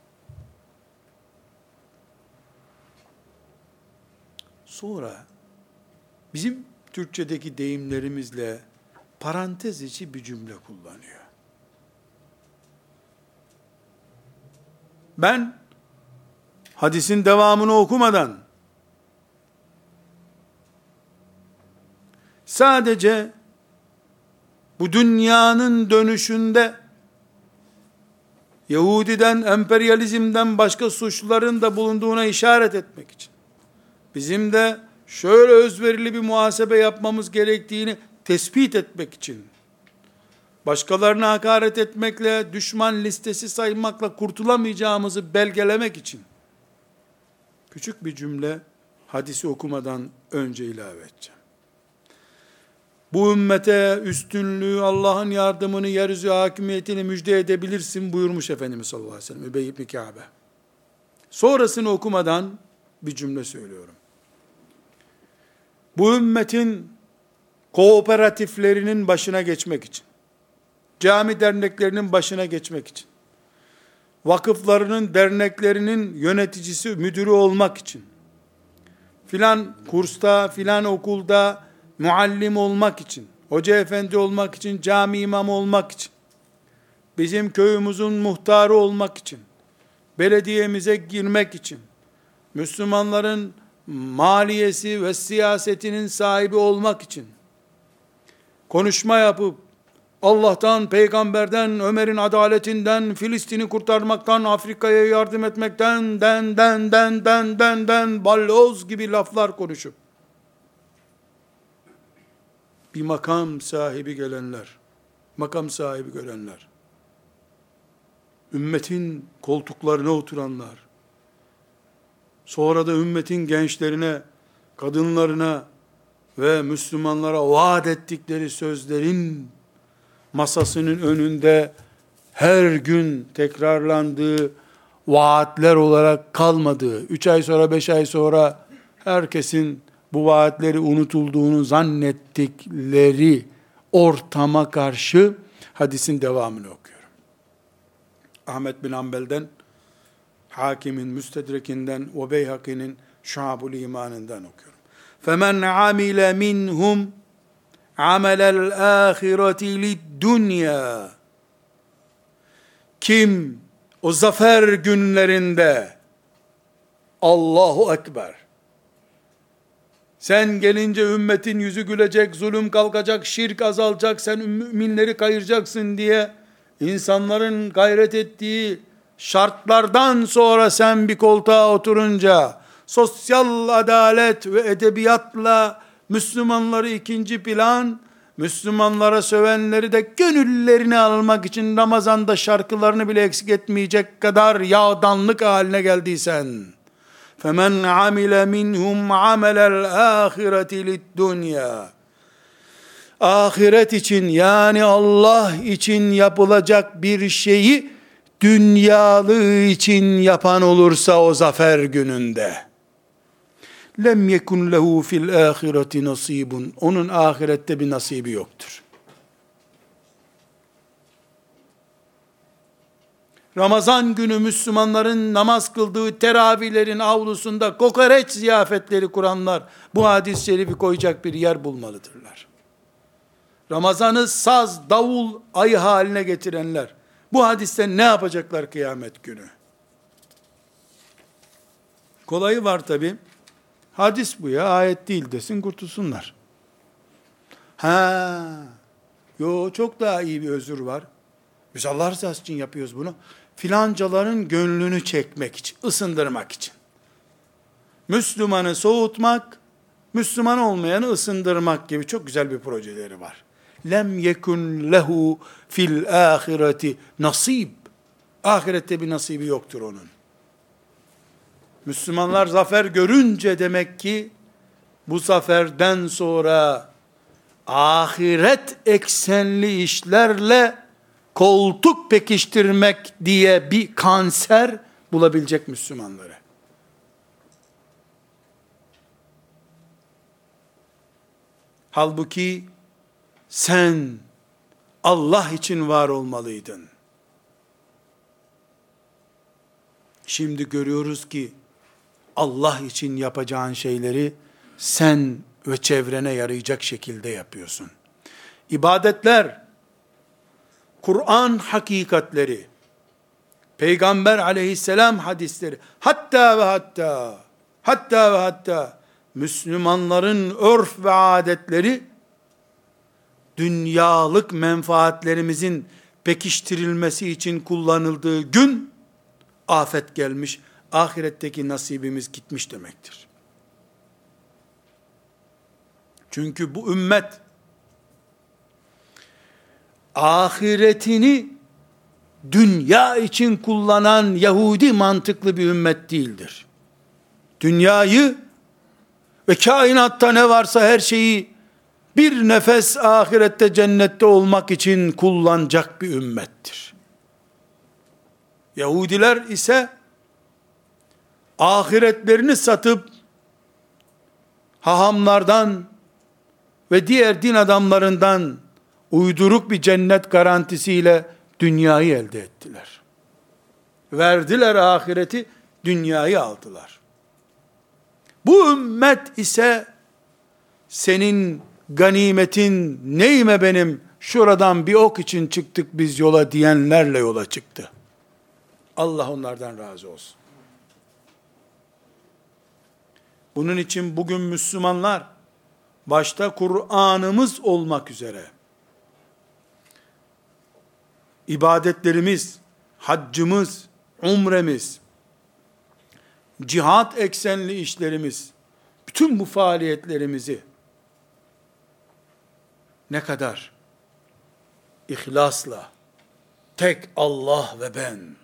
Sonra bizim Türkçedeki deyimlerimizle parantez içi bir cümle kullanıyor. Ben hadisin devamını okumadan sadece bu dünyanın dönüşünde Yahudiden, emperyalizmden başka suçların da bulunduğuna işaret etmek için bizim de şöyle özverili bir muhasebe yapmamız gerektiğini tespit etmek için, başkalarına hakaret etmekle, düşman listesi saymakla kurtulamayacağımızı belgelemek için, küçük bir cümle hadisi okumadan önce ilave edeceğim. Bu ümmete üstünlüğü, Allah'ın yardımını, yeryüzü hakimiyetini müjde edebilirsin buyurmuş Efendimiz sallallahu aleyhi ve sellem. Übey ibn Kâbe. Sonrasını okumadan bir cümle söylüyorum bu ümmetin kooperatiflerinin başına geçmek için, cami derneklerinin başına geçmek için, vakıflarının, derneklerinin yöneticisi, müdürü olmak için, filan kursta, filan okulda muallim olmak için, hoca efendi olmak için, cami imamı olmak için, bizim köyümüzün muhtarı olmak için, belediyemize girmek için, Müslümanların maliyesi ve siyasetinin sahibi olmak için konuşma yapıp Allah'tan, peygamberden, Ömer'in adaletinden, Filistin'i kurtarmaktan, Afrika'ya yardım etmekten, den, den, den, den, den, den, balloz gibi laflar konuşup, bir makam sahibi gelenler, makam sahibi görenler, ümmetin koltuklarına oturanlar, sonra da ümmetin gençlerine, kadınlarına ve Müslümanlara vaat ettikleri sözlerin masasının önünde her gün tekrarlandığı vaatler olarak kalmadığı, üç ay sonra, beş ay sonra herkesin bu vaatleri unutulduğunu zannettikleri ortama karşı hadisin devamını okuyorum. Ahmet bin Ambel'den Hakimin Müstedrekinden ve Beyhaki'nin Şuabul imanından okuyorum. فَمَنْ عَمِلَ مِنْهُمْ amelel ahireti liddünya kim o zafer günlerinde Allahu Ekber. Sen gelince ümmetin yüzü gülecek, zulüm kalkacak, şirk azalacak, sen müminleri kayıracaksın diye insanların gayret ettiği şartlardan sonra sen bir koltuğa oturunca sosyal adalet ve edebiyatla Müslümanları ikinci plan, Müslümanlara sövenleri de gönüllerini almak için Ramazan'da şarkılarını bile eksik etmeyecek kadar yağdanlık haline geldiysen, فَمَنْ عَمِلَ مِنْهُمْ عَمَلَ الْآخِرَةِ لِلدُّنْيَا Ahiret için yani Allah için yapılacak bir şeyi dünyalığı için yapan olursa o zafer gününde Lem yekun lehu fil ahireti nasibun onun ahirette bir nasibi yoktur. Ramazan günü Müslümanların namaz kıldığı teravihlerin avlusunda kokoreç ziyafetleri kuranlar bu hadis-i şerifi koyacak bir yer bulmalıdırlar. Ramazanı saz, davul, ayı haline getirenler bu hadisten ne yapacaklar kıyamet günü? Kolayı var tabi. Hadis bu ya, ayet değil desin kurtulsunlar. Ha, yo çok daha iyi bir özür var. Biz Allah rızası için yapıyoruz bunu. Filancaların gönlünü çekmek için, ısındırmak için. Müslümanı soğutmak, Müslüman olmayanı ısındırmak gibi çok güzel bir projeleri var. Lem yekun lehu fil ahireti nasib. Ahirette bir nasibi yoktur onun. Müslümanlar zafer görünce demek ki bu zaferden sonra ahiret eksenli işlerle koltuk pekiştirmek diye bir kanser bulabilecek Müslümanları. Halbuki sen Allah için var olmalıydın. Şimdi görüyoruz ki Allah için yapacağın şeyleri sen ve çevrene yarayacak şekilde yapıyorsun. İbadetler, Kur'an hakikatleri, Peygamber aleyhisselam hadisleri, hatta ve hatta, hatta ve hatta, Müslümanların örf ve adetleri, dünyalık menfaatlerimizin pekiştirilmesi için kullanıldığı gün, afet gelmiş, ahiretteki nasibimiz gitmiş demektir. Çünkü bu ümmet ahiretini dünya için kullanan Yahudi mantıklı bir ümmet değildir. Dünyayı ve kainatta ne varsa her şeyi bir nefes ahirette cennette olmak için kullanacak bir ümmettir. Yahudiler ise ahiretlerini satıp hahamlardan ve diğer din adamlarından uyduruk bir cennet garantisiyle dünyayı elde ettiler. Verdiler ahireti, dünyayı aldılar. Bu ümmet ise senin ganimetin neyime benim şuradan bir ok için çıktık biz yola diyenlerle yola çıktı. Allah onlardan razı olsun. Bunun için bugün Müslümanlar başta Kur'an'ımız olmak üzere ibadetlerimiz, haccımız, umremiz, cihat eksenli işlerimiz, bütün bu faaliyetlerimizi ne kadar ihlasla, tek Allah ve ben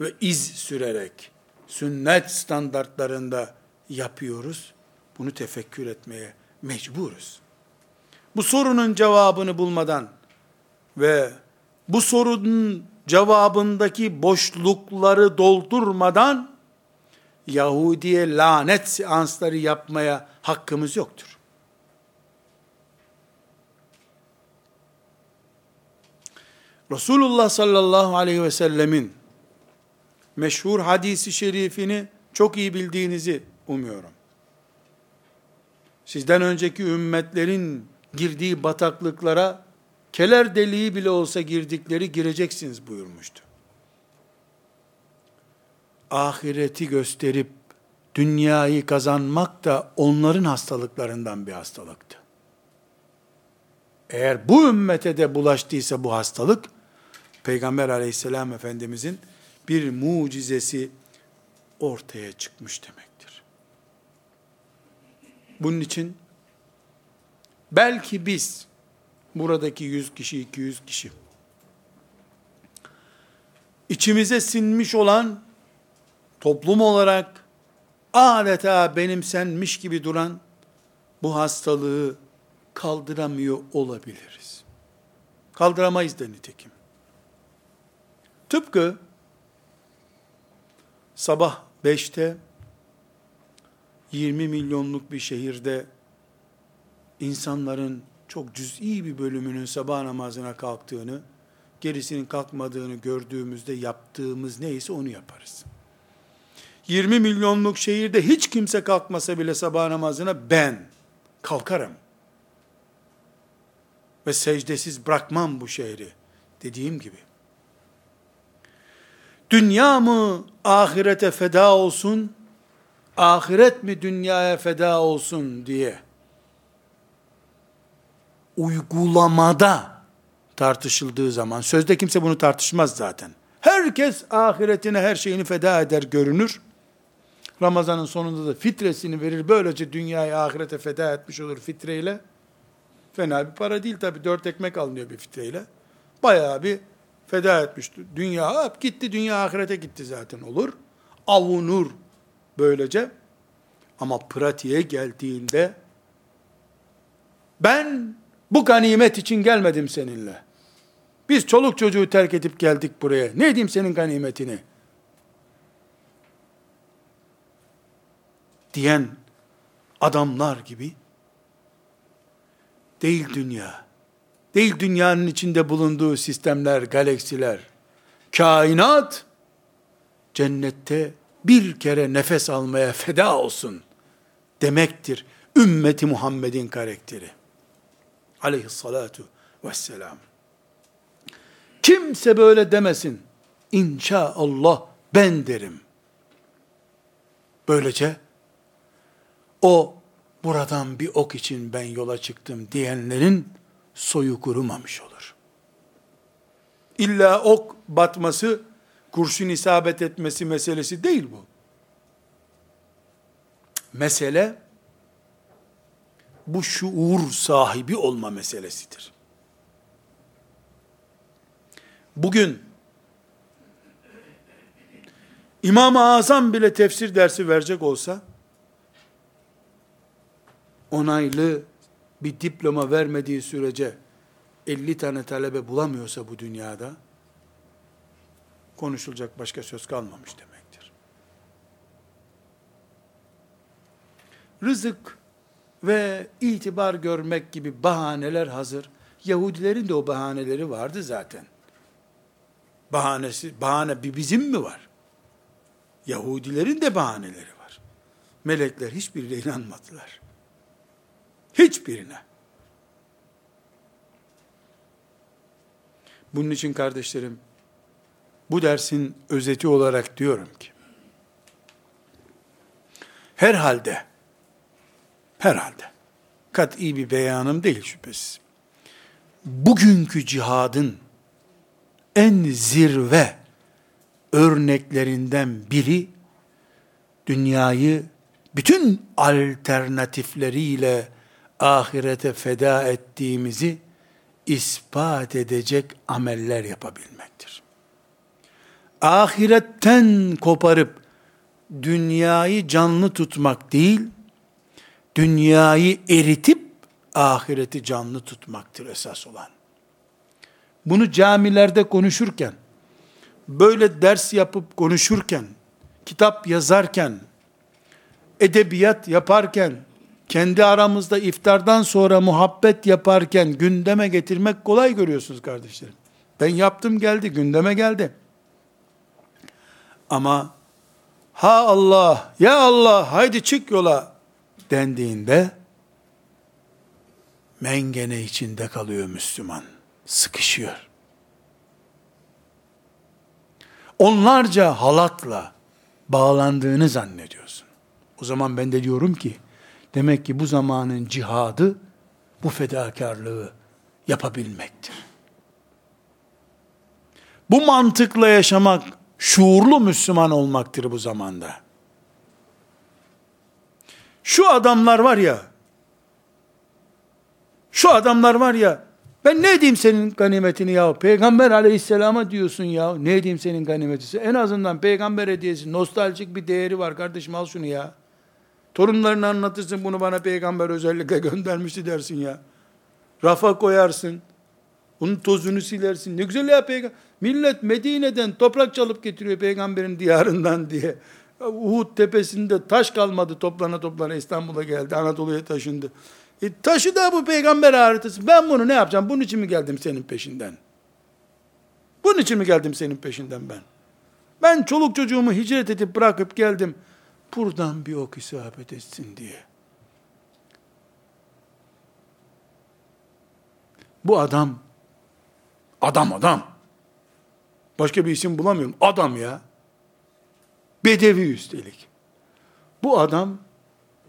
ve iz sürerek, sünnet standartlarında yapıyoruz? Bunu tefekkür etmeye mecburuz. Bu sorunun cevabını bulmadan ve bu sorunun cevabındaki boşlukları doldurmadan Yahudiye lanet seansları yapmaya hakkımız yoktur. Resulullah sallallahu aleyhi ve sellemin meşhur hadisi şerifini çok iyi bildiğinizi umuyorum. sizden önceki ümmetlerin girdiği bataklıklara keler deliği bile olsa girdikleri gireceksiniz buyurmuştu. Ahireti gösterip dünyayı kazanmak da onların hastalıklarından bir hastalıktı. Eğer bu ümmete de bulaştıysa bu hastalık, Peygamber aleyhisselam efendimizin bir mucizesi ortaya çıkmış demektir. Bunun için belki biz buradaki 100 kişi, 200 kişi içimize sinmiş olan toplum olarak adeta benimsenmiş gibi duran bu hastalığı kaldıramıyor olabiliriz. Kaldıramayız da nitekim. Tıpkı sabah 5'te 20 milyonluk bir şehirde insanların çok cüz'i bir bölümünün sabah namazına kalktığını, gerisinin kalkmadığını gördüğümüzde yaptığımız neyse onu yaparız. 20 milyonluk şehirde hiç kimse kalkmasa bile sabah namazına ben kalkarım. Ve secdesiz bırakmam bu şehri dediğim gibi. Dünya mı ahirete feda olsun, ahiret mi dünyaya feda olsun diye uygulamada tartışıldığı zaman, sözde kimse bunu tartışmaz zaten. Herkes ahiretine her şeyini feda eder görünür. Ramazanın sonunda da fitresini verir. Böylece dünyayı ahirete feda etmiş olur fitreyle. Fena bir para değil tabi. Dört ekmek alınıyor bir fitreyle. Bayağı bir feda etmişti. Dünya hep gitti. Dünya ahirete gitti zaten olur. Avunur böylece. Ama pratiğe geldiğinde ben bu ganimet için gelmedim seninle. Biz çoluk çocuğu terk edip geldik buraya. Ne edeyim senin ganimetini? diyen adamlar gibi değil dünya. Değil dünyanın içinde bulunduğu sistemler, galaksiler. Kainat cennette bir kere nefes almaya feda olsun demektir. Ümmeti Muhammed'in karakteri. Aleyhissalatu vesselam. Kimse böyle demesin. İnşaallah ben derim. Böylece o buradan bir ok için ben yola çıktım diyenlerin soyu kurumamış olur. İlla ok batması, kurşun isabet etmesi meselesi değil bu. Mesele, bu şuur sahibi olma meselesidir. Bugün, İmam-ı Azam bile tefsir dersi verecek olsa, onaylı bir diploma vermediği sürece 50 tane talebe bulamıyorsa bu dünyada konuşulacak başka söz kalmamış demektir. Rızık ve itibar görmek gibi bahaneler hazır. Yahudilerin de o bahaneleri vardı zaten. Bahanesi, bahane bir bizim mi var? Yahudilerin de bahaneleri var. Melekler hiçbirine inanmadılar. Hiçbirine. Bunun için kardeşlerim, bu dersin özeti olarak diyorum ki, herhalde, herhalde, kat'i bir beyanım değil şüphesiz, bugünkü cihadın en zirve örneklerinden biri, dünyayı bütün alternatifleriyle ahirete feda ettiğimizi ispat edecek ameller yapabilmektir. Ahiretten koparıp dünyayı canlı tutmak değil, dünyayı eritip ahireti canlı tutmaktır esas olan. Bunu camilerde konuşurken, böyle ders yapıp konuşurken, kitap yazarken, edebiyat yaparken, kendi aramızda iftardan sonra muhabbet yaparken gündeme getirmek kolay görüyorsunuz kardeşlerim. Ben yaptım geldi, gündeme geldi. Ama ha Allah, ya Allah haydi çık yola dendiğinde mengene içinde kalıyor Müslüman. Sıkışıyor. Onlarca halatla bağlandığını zannediyorsun. O zaman ben de diyorum ki, demek ki bu zamanın cihadı, bu fedakarlığı yapabilmektir. Bu mantıkla yaşamak, şuurlu Müslüman olmaktır bu zamanda. Şu adamlar var ya, şu adamlar var ya, ben ne edeyim senin ganimetini ya? Peygamber aleyhisselama diyorsun ya. Ne edeyim senin ganimetisi? En azından peygamber hediyesi, nostaljik bir değeri var kardeşim al şunu ya. Torunlarını anlatırsın bunu bana peygamber özellikle göndermişti dersin ya. Rafa koyarsın. Onun tozunu silersin. Ne güzel ya peygamber. Millet Medine'den toprak çalıp getiriyor peygamberin diyarından diye. Uhud tepesinde taş kalmadı toplana toplana İstanbul'a geldi. Anadolu'ya taşındı. E, taşı da bu peygamber haritası. Ben bunu ne yapacağım? Bunun için mi geldim senin peşinden? Bunun için mi geldim senin peşinden ben? Ben çoluk çocuğumu hicret edip bırakıp geldim. Buradan bir ok isabet etsin diye. Bu adam, adam adam. Başka bir isim bulamıyorum. Adam ya. Bedevi üstelik. Bu adam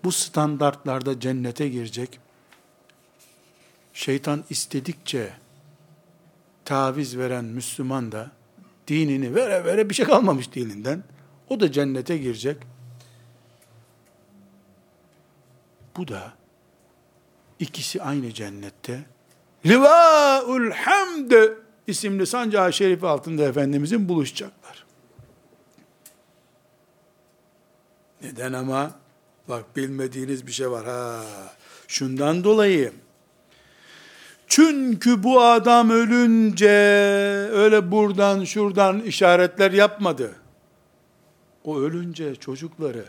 bu standartlarda cennete girecek. Şeytan istedikçe taviz veren Müslüman da dinini vere vere bir şey kalmamış dininden. O da cennete girecek. Bu da ikisi aynı cennette. Livaul Hamd isimli sancağı şerifi altında Efendimizin buluşacaklar. Neden ama? Bak bilmediğiniz bir şey var ha. Şundan dolayı çünkü bu adam ölünce öyle buradan şuradan işaretler yapmadı. O ölünce çocukları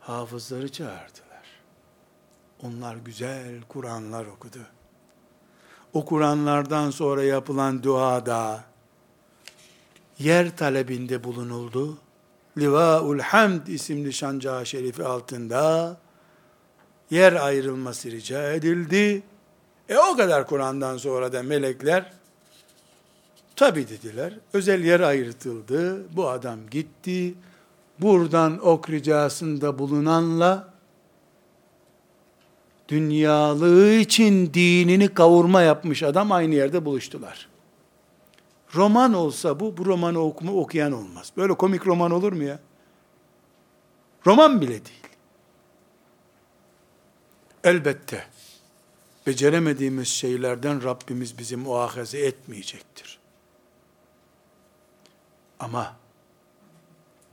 hafızları çağırdılar. Onlar güzel Kur'anlar okudu. O Kur'anlardan sonra yapılan duada yer talebinde bulunuldu. Livaul Hamd isimli şancağı şerifi altında yer ayrılması rica edildi. E o kadar Kur'an'dan sonra da melekler tabi dediler. Özel yer ayrıtıldı. Bu adam gitti. Buradan ok ricasında bulunanla dünyalığı için dinini kavurma yapmış adam aynı yerde buluştular. Roman olsa bu, bu romanı okuma, okuyan olmaz. Böyle komik roman olur mu ya? Roman bile değil. Elbette beceremediğimiz şeylerden Rabbimiz bizi muahaze etmeyecektir. Ama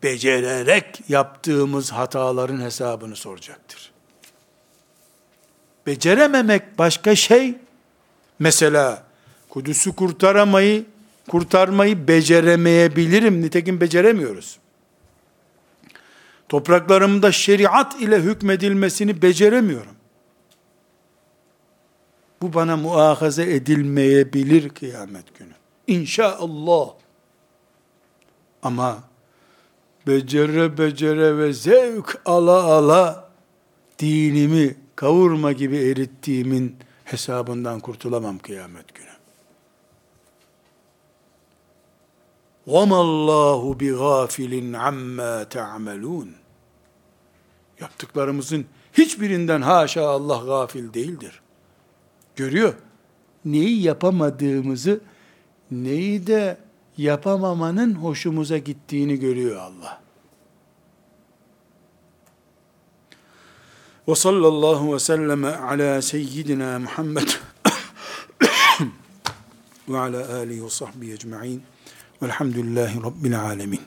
becererek yaptığımız hataların hesabını soracaktır. Becerememek başka şey. Mesela Kudüs'ü kurtaramayı, kurtarmayı beceremeyebilirim. Nitekim beceremiyoruz. Topraklarımda şeriat ile hükmedilmesini beceremiyorum. Bu bana muahaze edilmeyebilir kıyamet günü. İnşallah. Ama becere becere ve zevk ala ala dinimi kavurma gibi erittiğimin hesabından kurtulamam kıyamet günü. وَمَا اللّٰهُ بِغَافِلٍ عَمَّا تَعْمَلُونَ Yaptıklarımızın hiçbirinden haşa Allah gafil değildir. Görüyor. Neyi yapamadığımızı, neyi de yapamamanın hoşumuza gittiğini görüyor Allah. Ve sallallahu ve selleme ala seyyidina Muhammed ve ala alihi ve sahbihi ecma'in velhamdülillahi rabbil alemin.